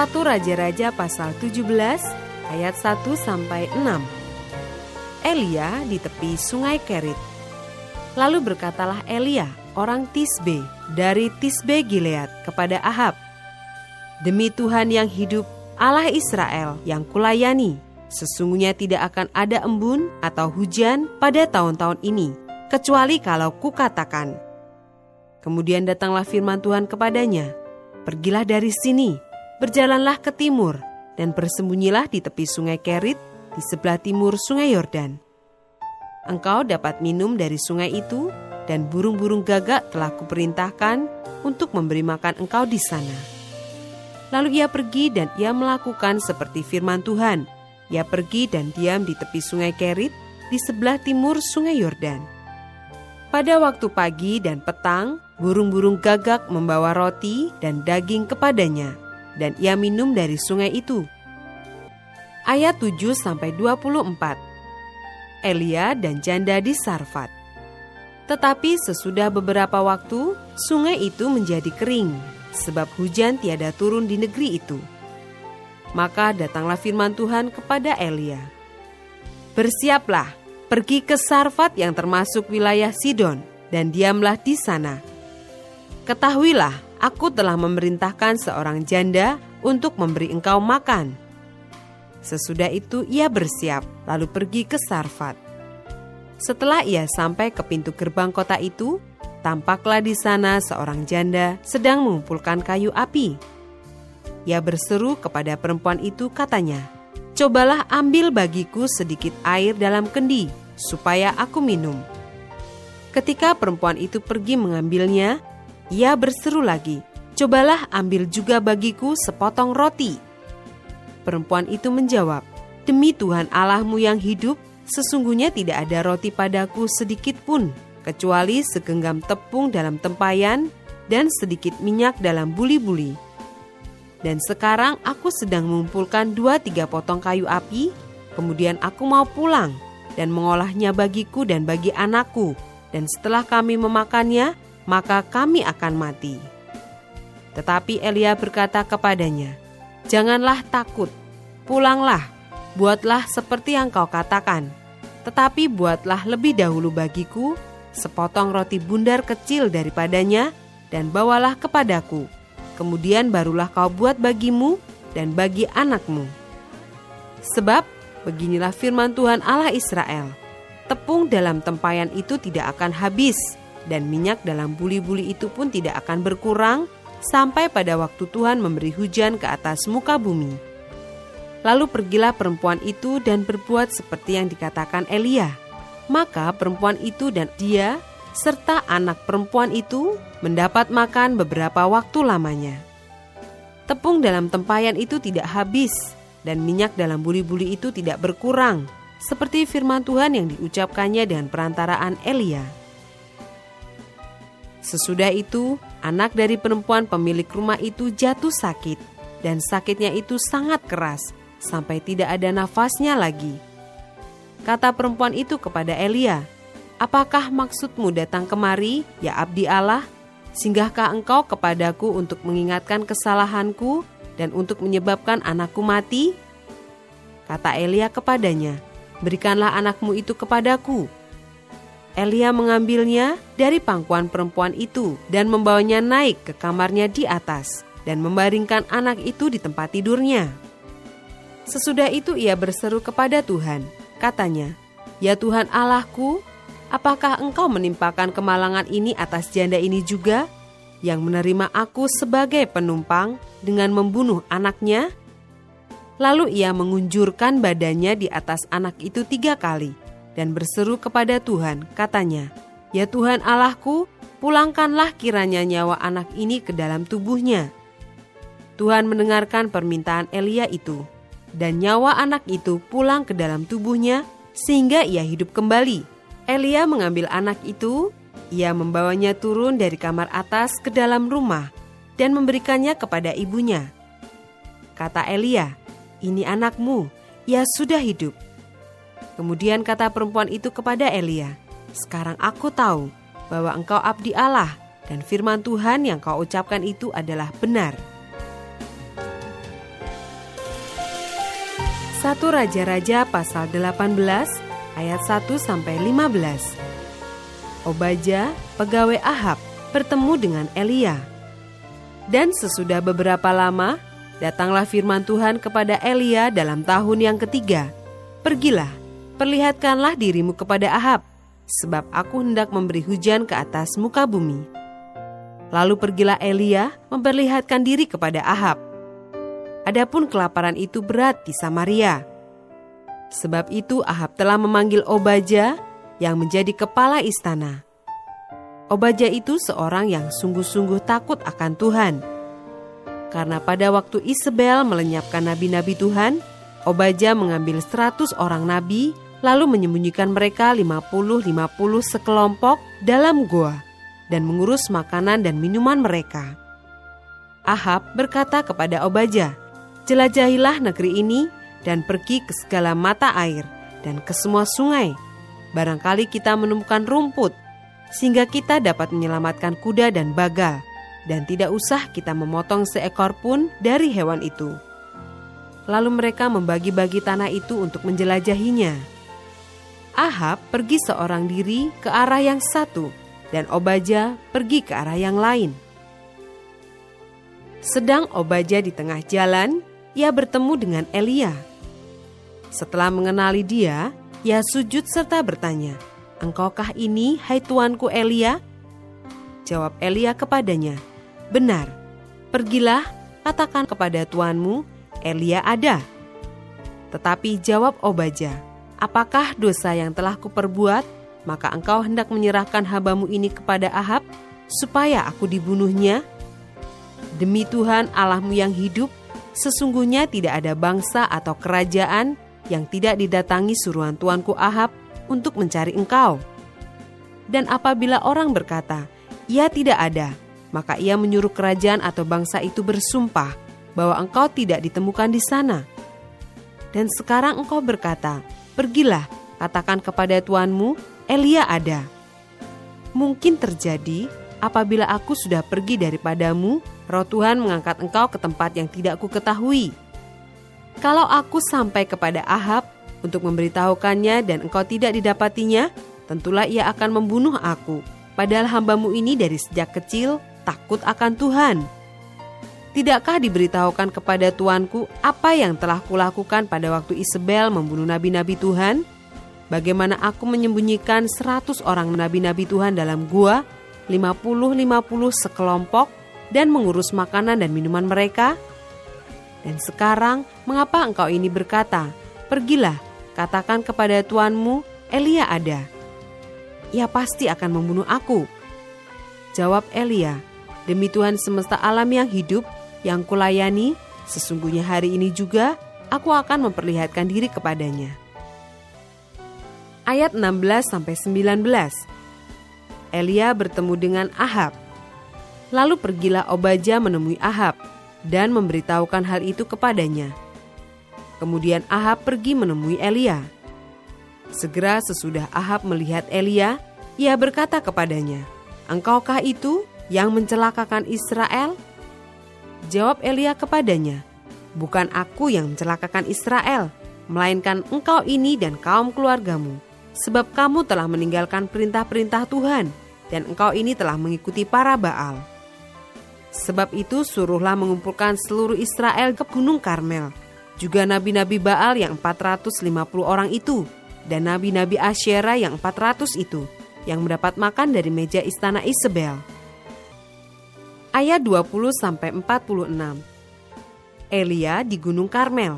1 Raja-Raja pasal 17 ayat 1 sampai 6. Elia di tepi sungai Kerit. Lalu berkatalah Elia, orang Tisbe, dari Tisbe Gilead kepada Ahab, Demi Tuhan yang hidup, Allah Israel yang kulayani, sesungguhnya tidak akan ada embun atau hujan pada tahun-tahun ini, kecuali kalau kukatakan. Kemudian datanglah firman Tuhan kepadanya, Pergilah dari sini, berjalanlah ke timur dan bersembunyilah di tepi sungai Kerit di sebelah timur sungai Yordan. Engkau dapat minum dari sungai itu dan burung-burung gagak telah kuperintahkan untuk memberi makan engkau di sana. Lalu ia pergi dan ia melakukan seperti firman Tuhan. Ia pergi dan diam di tepi sungai Kerit di sebelah timur sungai Yordan. Pada waktu pagi dan petang, burung-burung gagak membawa roti dan daging kepadanya dan ia minum dari sungai itu. Ayat 7 sampai 24. Elia dan janda di Sarfat. Tetapi sesudah beberapa waktu, sungai itu menjadi kering, sebab hujan tiada turun di negeri itu. Maka datanglah firman Tuhan kepada Elia. Bersiaplah, pergi ke Sarfat yang termasuk wilayah Sidon, dan diamlah di sana. Ketahuilah aku telah memerintahkan seorang janda untuk memberi engkau makan. Sesudah itu ia bersiap, lalu pergi ke Sarfat. Setelah ia sampai ke pintu gerbang kota itu, tampaklah di sana seorang janda sedang mengumpulkan kayu api. Ia berseru kepada perempuan itu katanya, Cobalah ambil bagiku sedikit air dalam kendi, supaya aku minum. Ketika perempuan itu pergi mengambilnya, ia berseru lagi, "Cobalah ambil juga bagiku sepotong roti." Perempuan itu menjawab, "Demi Tuhan Allahmu yang hidup, sesungguhnya tidak ada roti padaku sedikit pun, kecuali segenggam tepung dalam tempayan dan sedikit minyak dalam buli-buli. Dan sekarang aku sedang mengumpulkan dua tiga potong kayu api, kemudian aku mau pulang dan mengolahnya bagiku dan bagi anakku, dan setelah kami memakannya, maka kami akan mati. Tetapi Elia berkata kepadanya, Janganlah takut, pulanglah, buatlah seperti yang kau katakan. Tetapi buatlah lebih dahulu bagiku sepotong roti bundar kecil daripadanya dan bawalah kepadaku. Kemudian barulah kau buat bagimu dan bagi anakmu. Sebab beginilah firman Tuhan Allah Israel, tepung dalam tempayan itu tidak akan habis, dan minyak dalam buli-buli itu pun tidak akan berkurang sampai pada waktu Tuhan memberi hujan ke atas muka bumi. Lalu pergilah perempuan itu dan berbuat seperti yang dikatakan Elia. Maka perempuan itu dan dia serta anak perempuan itu mendapat makan beberapa waktu lamanya. Tepung dalam tempayan itu tidak habis dan minyak dalam buli-buli itu tidak berkurang, seperti firman Tuhan yang diucapkannya dengan perantaraan Elia. Sesudah itu, anak dari perempuan pemilik rumah itu jatuh sakit, dan sakitnya itu sangat keras, sampai tidak ada nafasnya lagi. Kata perempuan itu kepada Elia, Apakah maksudmu datang kemari, ya abdi Allah? Singgahkah engkau kepadaku untuk mengingatkan kesalahanku dan untuk menyebabkan anakku mati? Kata Elia kepadanya, Berikanlah anakmu itu kepadaku, Elia mengambilnya dari pangkuan perempuan itu dan membawanya naik ke kamarnya di atas dan membaringkan anak itu di tempat tidurnya. Sesudah itu ia berseru kepada Tuhan, katanya, "Ya Tuhan Allahku, apakah Engkau menimpakan kemalangan ini atas janda ini juga yang menerima aku sebagai penumpang dengan membunuh anaknya?" Lalu ia mengunjurkan badannya di atas anak itu tiga kali dan berseru kepada Tuhan, katanya, Ya Tuhan Allahku, pulangkanlah kiranya nyawa anak ini ke dalam tubuhnya. Tuhan mendengarkan permintaan Elia itu, dan nyawa anak itu pulang ke dalam tubuhnya sehingga ia hidup kembali. Elia mengambil anak itu, ia membawanya turun dari kamar atas ke dalam rumah dan memberikannya kepada ibunya. Kata Elia, "Ini anakmu, ia sudah hidup." Kemudian kata perempuan itu kepada Elia, "Sekarang aku tahu bahwa engkau abdi Allah dan firman Tuhan yang kau ucapkan itu adalah benar." Satu Raja-Raja pasal 18 ayat 1 sampai 15. Obaja, pegawai Ahab, bertemu dengan Elia. Dan sesudah beberapa lama, datanglah firman Tuhan kepada Elia dalam tahun yang ketiga. Pergilah, perlihatkanlah dirimu kepada Ahab, sebab aku hendak memberi hujan ke atas muka bumi. Lalu pergilah Elia memperlihatkan diri kepada Ahab. Adapun kelaparan itu berat di Samaria. Sebab itu Ahab telah memanggil Obaja yang menjadi kepala istana. Obaja itu seorang yang sungguh-sungguh takut akan Tuhan. Karena pada waktu Isabel melenyapkan nabi-nabi Tuhan, Obaja mengambil seratus orang nabi lalu menyembunyikan mereka 50-50 sekelompok dalam goa dan mengurus makanan dan minuman mereka. Ahab berkata kepada Obaja, Jelajahilah negeri ini dan pergi ke segala mata air dan ke semua sungai barangkali kita menemukan rumput, sehingga kita dapat menyelamatkan kuda dan bagal, dan tidak usah kita memotong seekor pun dari hewan itu. Lalu mereka membagi-bagi tanah itu untuk menjelajahinya. Ahab pergi seorang diri ke arah yang satu, dan Obaja pergi ke arah yang lain. Sedang Obaja di tengah jalan, ia bertemu dengan Elia. Setelah mengenali dia, ia sujud serta bertanya, Engkaukah ini, hai tuanku Elia? Jawab Elia kepadanya, Benar, pergilah, katakan kepada tuanmu, Elia ada. Tetapi jawab Obaja, Apakah dosa yang telah kuperbuat, maka engkau hendak menyerahkan habamu ini kepada Ahab, supaya aku dibunuhnya? Demi Tuhan Allahmu yang hidup, sesungguhnya tidak ada bangsa atau kerajaan yang tidak didatangi suruhan tuanku Ahab untuk mencari engkau. Dan apabila orang berkata, ia tidak ada, maka ia menyuruh kerajaan atau bangsa itu bersumpah bahwa engkau tidak ditemukan di sana. Dan sekarang engkau berkata, pergilah, katakan kepada tuanmu, Elia ada. Mungkin terjadi apabila aku sudah pergi daripadamu, roh Tuhan mengangkat engkau ke tempat yang tidak ku ketahui kalau aku sampai kepada Ahab untuk memberitahukannya dan engkau tidak didapatinya, tentulah ia akan membunuh aku. Padahal hambamu ini dari sejak kecil takut akan Tuhan. Tidakkah diberitahukan kepada tuanku apa yang telah kulakukan pada waktu Isabel membunuh nabi-nabi Tuhan? Bagaimana aku menyembunyikan seratus orang nabi-nabi Tuhan dalam gua, 50-50 sekelompok, dan mengurus makanan dan minuman mereka?' Dan sekarang, mengapa engkau ini berkata, Pergilah, katakan kepada tuanmu, Elia ada. Ia pasti akan membunuh aku. Jawab Elia, Demi Tuhan semesta alam yang hidup, yang kulayani, sesungguhnya hari ini juga aku akan memperlihatkan diri kepadanya. Ayat 16-19 Elia bertemu dengan Ahab. Lalu pergilah Obaja menemui Ahab dan memberitahukan hal itu kepadanya. Kemudian Ahab pergi menemui Elia. Segera sesudah Ahab melihat Elia, ia berkata kepadanya, "Engkaukah itu yang mencelakakan Israel?" Jawab Elia kepadanya, "Bukan aku yang mencelakakan Israel, melainkan engkau ini dan kaum keluargamu, sebab kamu telah meninggalkan perintah-perintah Tuhan, dan engkau ini telah mengikuti para Baal." Sebab itu suruhlah mengumpulkan seluruh Israel ke Gunung Karmel. Juga nabi-nabi Baal yang 450 orang itu dan nabi-nabi Asyera yang 400 itu yang mendapat makan dari meja istana Isabel. Ayat 20 sampai 46. Elia di Gunung Karmel.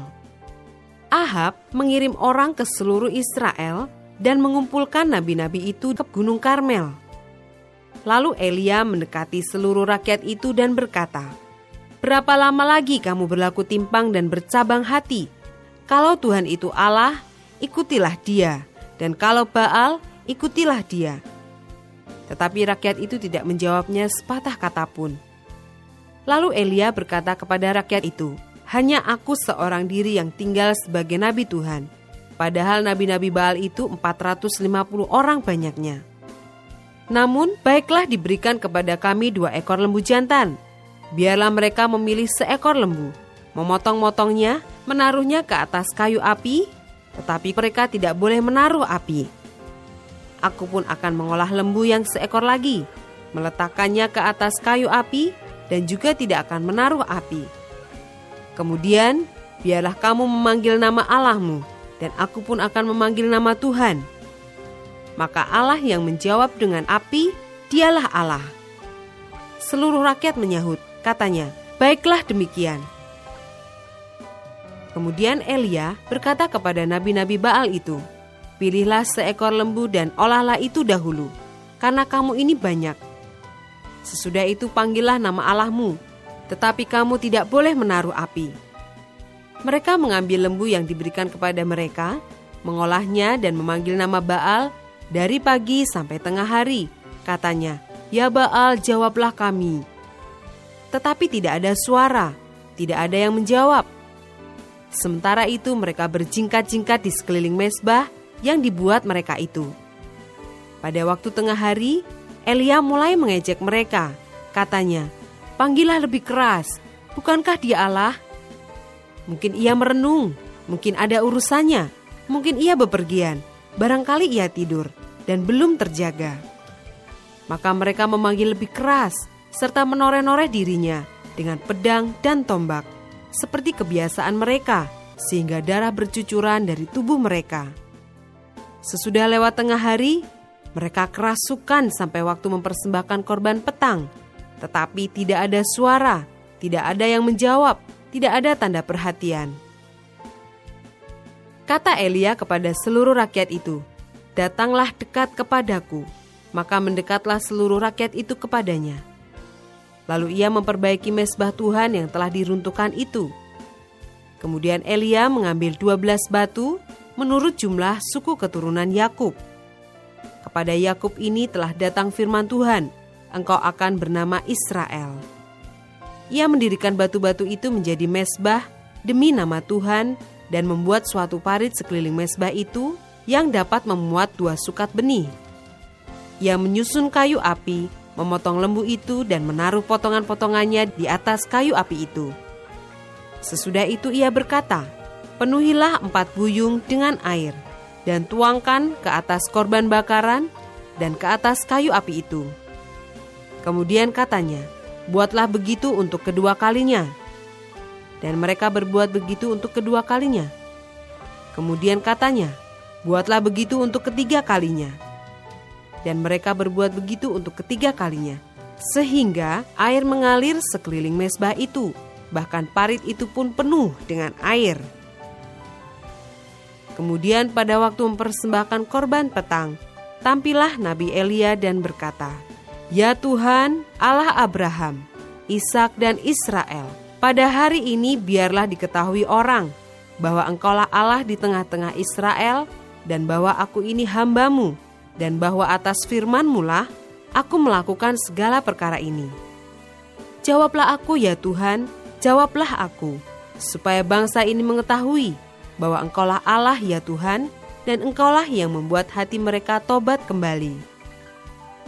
Ahab mengirim orang ke seluruh Israel dan mengumpulkan nabi-nabi itu ke Gunung Karmel Lalu Elia mendekati seluruh rakyat itu dan berkata, Berapa lama lagi kamu berlaku timpang dan bercabang hati? Kalau Tuhan itu Allah, ikutilah dia. Dan kalau Baal, ikutilah dia. Tetapi rakyat itu tidak menjawabnya sepatah kata pun. Lalu Elia berkata kepada rakyat itu, Hanya aku seorang diri yang tinggal sebagai nabi Tuhan. Padahal nabi-nabi Baal itu 450 orang banyaknya. Namun, baiklah diberikan kepada kami dua ekor lembu jantan. Biarlah mereka memilih seekor lembu, memotong-motongnya, menaruhnya ke atas kayu api, tetapi mereka tidak boleh menaruh api. Aku pun akan mengolah lembu yang seekor lagi, meletakkannya ke atas kayu api, dan juga tidak akan menaruh api. Kemudian, biarlah kamu memanggil nama Allahmu, dan aku pun akan memanggil nama Tuhan maka Allah yang menjawab dengan api, dialah Allah. Seluruh rakyat menyahut, katanya, baiklah demikian. Kemudian Elia berkata kepada nabi-nabi Baal itu, Pilihlah seekor lembu dan olahlah itu dahulu, karena kamu ini banyak. Sesudah itu panggillah nama Allahmu, tetapi kamu tidak boleh menaruh api. Mereka mengambil lembu yang diberikan kepada mereka, mengolahnya dan memanggil nama Baal dari pagi sampai tengah hari. Katanya, "Ya Baal, jawablah kami." Tetapi tidak ada suara, tidak ada yang menjawab. Sementara itu mereka berjingkat-jingkat di sekeliling mesbah yang dibuat mereka itu. Pada waktu tengah hari, Elia mulai mengejek mereka. Katanya, "Panggillah lebih keras, bukankah dia Allah?" Mungkin ia merenung, mungkin ada urusannya, mungkin ia bepergian, barangkali ia tidur dan belum terjaga. Maka mereka memanggil lebih keras serta menoreh-noreh dirinya dengan pedang dan tombak, seperti kebiasaan mereka, sehingga darah bercucuran dari tubuh mereka. Sesudah lewat tengah hari, mereka kerasukan sampai waktu mempersembahkan korban petang, tetapi tidak ada suara, tidak ada yang menjawab, tidak ada tanda perhatian. Kata Elia kepada seluruh rakyat itu, datanglah dekat kepadaku. Maka mendekatlah seluruh rakyat itu kepadanya. Lalu ia memperbaiki mesbah Tuhan yang telah diruntuhkan itu. Kemudian Elia mengambil 12 batu menurut jumlah suku keturunan Yakub. Kepada Yakub ini telah datang firman Tuhan, engkau akan bernama Israel. Ia mendirikan batu-batu itu menjadi mesbah demi nama Tuhan dan membuat suatu parit sekeliling mesbah itu yang dapat memuat dua sukat benih. Ia menyusun kayu api, memotong lembu itu dan menaruh potongan-potongannya di atas kayu api itu. Sesudah itu ia berkata, Penuhilah empat buyung dengan air, dan tuangkan ke atas korban bakaran dan ke atas kayu api itu. Kemudian katanya, Buatlah begitu untuk kedua kalinya. Dan mereka berbuat begitu untuk kedua kalinya. Kemudian katanya, Buatlah begitu untuk ketiga kalinya. Dan mereka berbuat begitu untuk ketiga kalinya. Sehingga air mengalir sekeliling mesbah itu, bahkan parit itu pun penuh dengan air. Kemudian pada waktu mempersembahkan korban petang, tampillah Nabi Elia dan berkata, Ya Tuhan, Allah Abraham, Ishak dan Israel, pada hari ini biarlah diketahui orang bahwa engkaulah Allah di tengah-tengah Israel dan bahwa aku ini hambamu, dan bahwa atas firmanmu lah aku melakukan segala perkara ini. Jawablah aku ya Tuhan, jawablah aku, supaya bangsa ini mengetahui bahwa engkaulah Allah ya Tuhan, dan engkaulah yang membuat hati mereka tobat kembali.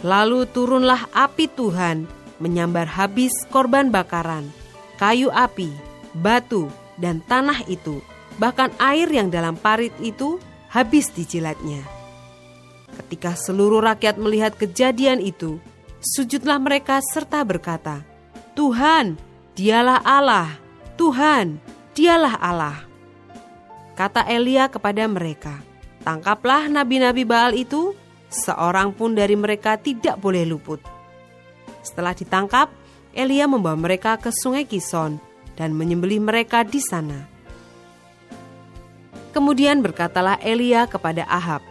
Lalu turunlah api Tuhan menyambar habis korban bakaran, kayu api, batu, dan tanah itu, bahkan air yang dalam parit itu habis dijilatnya. Ketika seluruh rakyat melihat kejadian itu, sujudlah mereka serta berkata, "Tuhan, Dialah Allah! Tuhan, Dialah Allah!" Kata Elia kepada mereka, "Tangkaplah nabi-nabi Baal itu, seorang pun dari mereka tidak boleh luput." Setelah ditangkap, Elia membawa mereka ke Sungai Kison dan menyembelih mereka di sana. Kemudian berkatalah Elia kepada Ahab,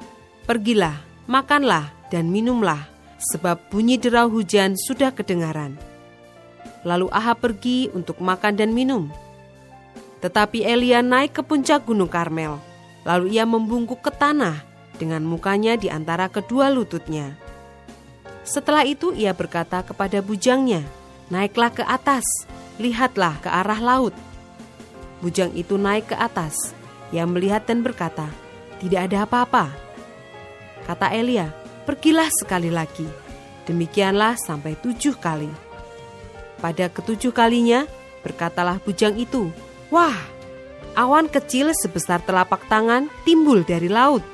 "Pergilah, makanlah dan minumlah, sebab bunyi derau hujan sudah kedengaran. Lalu Ahab pergi untuk makan dan minum. Tetapi Elia naik ke puncak gunung Karmel, lalu ia membungkuk ke tanah dengan mukanya di antara kedua lututnya. Setelah itu ia berkata kepada bujangnya, Naiklah ke atas, lihatlah ke arah laut. Bujang itu naik ke atas, ia melihat dan berkata, Tidak ada apa-apa. Kata Elia, pergilah sekali lagi. Demikianlah sampai tujuh kali. Pada ketujuh kalinya, berkatalah bujang itu, Wah, awan kecil sebesar telapak tangan timbul dari laut.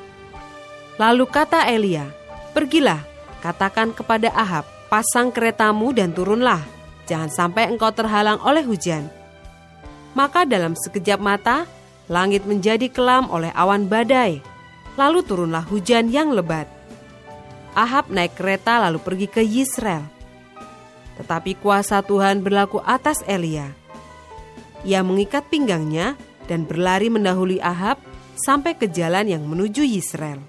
Lalu kata Elia, Pergilah, katakan kepada Ahab, pasang keretamu dan turunlah, jangan sampai engkau terhalang oleh hujan. Maka dalam sekejap mata, langit menjadi kelam oleh awan badai, lalu turunlah hujan yang lebat. Ahab naik kereta lalu pergi ke Yisrael. Tetapi kuasa Tuhan berlaku atas Elia. Ia mengikat pinggangnya dan berlari mendahului Ahab sampai ke jalan yang menuju Yisrael.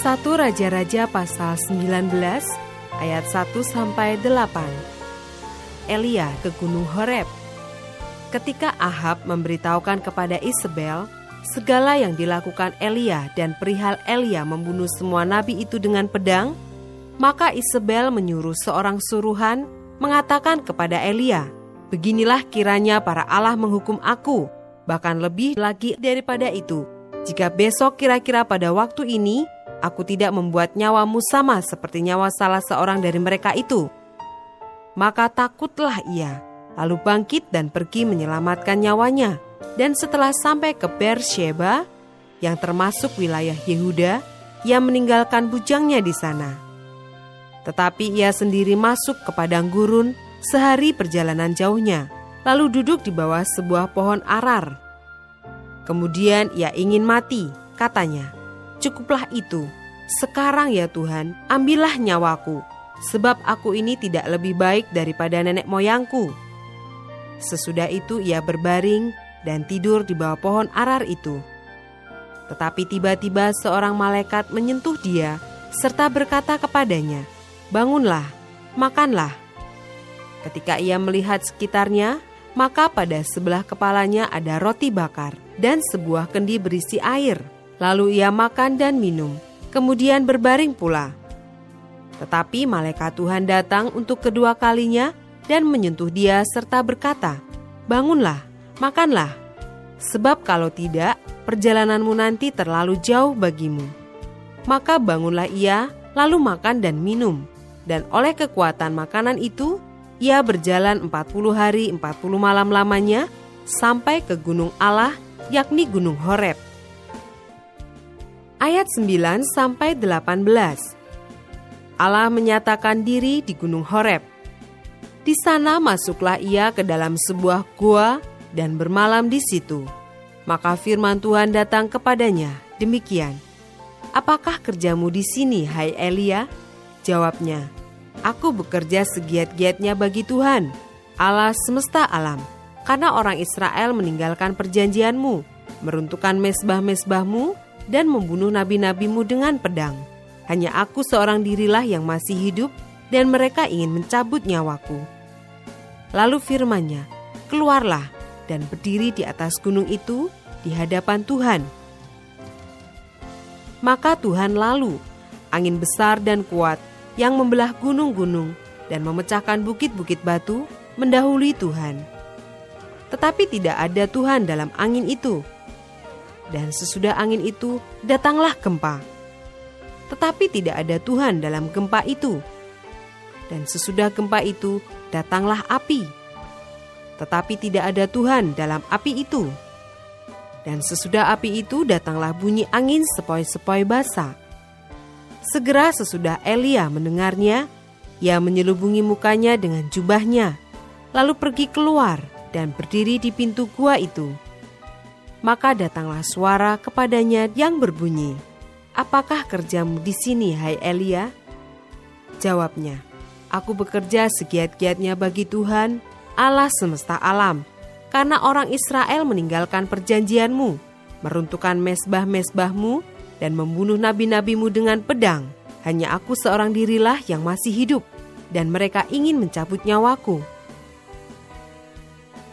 1 Raja-Raja pasal 19 ayat 1 sampai 8. Elia ke Gunung Horeb. Ketika Ahab memberitahukan kepada Isabel segala yang dilakukan Elia dan perihal Elia membunuh semua nabi itu dengan pedang, maka Isabel menyuruh seorang suruhan mengatakan kepada Elia, "Beginilah kiranya para Allah menghukum aku, bahkan lebih lagi daripada itu, jika besok kira-kira pada waktu ini Aku tidak membuat nyawamu sama seperti nyawa salah seorang dari mereka itu. Maka takutlah ia, lalu bangkit dan pergi menyelamatkan nyawanya. Dan setelah sampai ke Beersheba, yang termasuk wilayah Yehuda, ia meninggalkan bujangnya di sana. Tetapi ia sendiri masuk ke padang gurun sehari perjalanan jauhnya, lalu duduk di bawah sebuah pohon arar. Kemudian ia ingin mati, katanya cukuplah itu. Sekarang ya Tuhan, ambillah nyawaku, sebab aku ini tidak lebih baik daripada nenek moyangku. Sesudah itu ia berbaring dan tidur di bawah pohon arar itu. Tetapi tiba-tiba seorang malaikat menyentuh dia serta berkata kepadanya, "Bangunlah, makanlah." Ketika ia melihat sekitarnya, maka pada sebelah kepalanya ada roti bakar dan sebuah kendi berisi air. Lalu ia makan dan minum, kemudian berbaring pula. Tetapi malaikat Tuhan datang untuk kedua kalinya dan menyentuh dia serta berkata, "Bangunlah, makanlah, sebab kalau tidak, perjalananmu nanti terlalu jauh bagimu." Maka bangunlah ia, lalu makan dan minum, dan oleh kekuatan makanan itu, ia berjalan 40 hari 40 malam lamanya sampai ke gunung Allah, yakni gunung Horeb ayat 9 sampai 18. Allah menyatakan diri di Gunung Horeb. Di sana masuklah ia ke dalam sebuah gua dan bermalam di situ. Maka firman Tuhan datang kepadanya, demikian. Apakah kerjamu di sini, hai Elia? Jawabnya, Aku bekerja segiat-giatnya bagi Tuhan, Allah semesta alam, karena orang Israel meninggalkan perjanjianmu, meruntuhkan mesbah-mesbahmu, dan membunuh nabi-nabimu dengan pedang. Hanya aku seorang dirilah yang masih hidup dan mereka ingin mencabut nyawaku. Lalu firmannya, keluarlah dan berdiri di atas gunung itu di hadapan Tuhan. Maka Tuhan lalu, angin besar dan kuat yang membelah gunung-gunung dan memecahkan bukit-bukit batu mendahului Tuhan. Tetapi tidak ada Tuhan dalam angin itu, dan sesudah angin itu datanglah gempa. Tetapi tidak ada Tuhan dalam gempa itu. Dan sesudah gempa itu datanglah api. Tetapi tidak ada Tuhan dalam api itu. Dan sesudah api itu datanglah bunyi angin sepoi-sepoi basah. Segera sesudah Elia mendengarnya, ia menyelubungi mukanya dengan jubahnya, lalu pergi keluar dan berdiri di pintu gua itu maka datanglah suara kepadanya yang berbunyi, Apakah kerjamu di sini, hai Elia? Jawabnya, Aku bekerja segiat-giatnya bagi Tuhan, Allah semesta alam, karena orang Israel meninggalkan perjanjianmu, meruntuhkan mesbah-mesbahmu, dan membunuh nabi-nabimu dengan pedang. Hanya aku seorang dirilah yang masih hidup, dan mereka ingin mencabut nyawaku.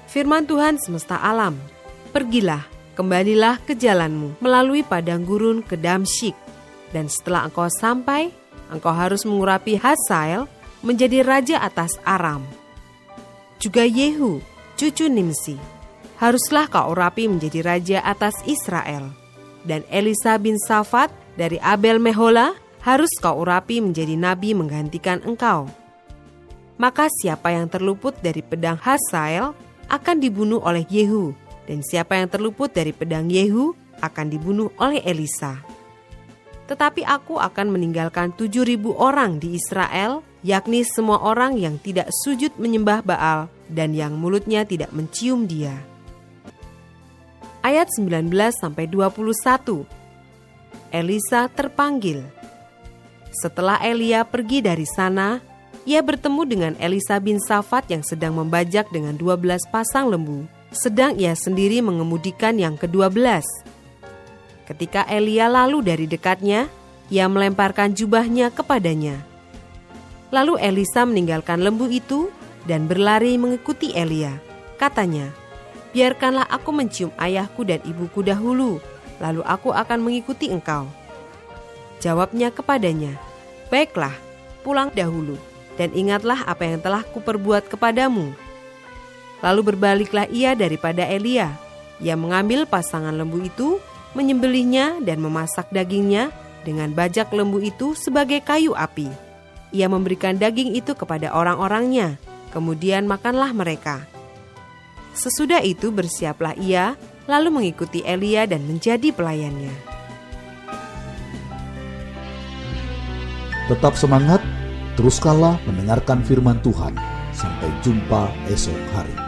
Firman Tuhan semesta alam, pergilah, kembalilah ke jalanmu melalui padang gurun ke Damsyik, dan setelah engkau sampai, engkau harus mengurapi Hasael menjadi raja atas Aram. Juga Yehu, cucu Nimsi, haruslah kau urapi menjadi raja atas Israel dan Elisa bin Safat dari Abel Mehola harus kau urapi menjadi nabi menggantikan engkau. Maka siapa yang terluput dari pedang Hasael akan dibunuh oleh Yehu, dan siapa yang terluput dari pedang Yehu akan dibunuh oleh Elisa. Tetapi aku akan meninggalkan tujuh ribu orang di Israel, yakni semua orang yang tidak sujud menyembah Baal dan yang mulutnya tidak mencium dia ayat 19 sampai 21. Elisa terpanggil. Setelah Elia pergi dari sana, ia bertemu dengan Elisa bin Safat yang sedang membajak dengan 12 pasang lembu, sedang ia sendiri mengemudikan yang ke-12. Ketika Elia lalu dari dekatnya, ia melemparkan jubahnya kepadanya. Lalu Elisa meninggalkan lembu itu dan berlari mengikuti Elia. Katanya, biarkanlah aku mencium ayahku dan ibuku dahulu, lalu aku akan mengikuti engkau. Jawabnya kepadanya, Baiklah, pulang dahulu, dan ingatlah apa yang telah kuperbuat kepadamu. Lalu berbaliklah ia daripada Elia. Ia mengambil pasangan lembu itu, menyembelihnya dan memasak dagingnya dengan bajak lembu itu sebagai kayu api. Ia memberikan daging itu kepada orang-orangnya, kemudian makanlah mereka. Sesudah itu bersiaplah ia, lalu mengikuti Elia dan menjadi pelayannya. Tetap semangat, teruskanlah mendengarkan firman Tuhan. Sampai jumpa esok hari.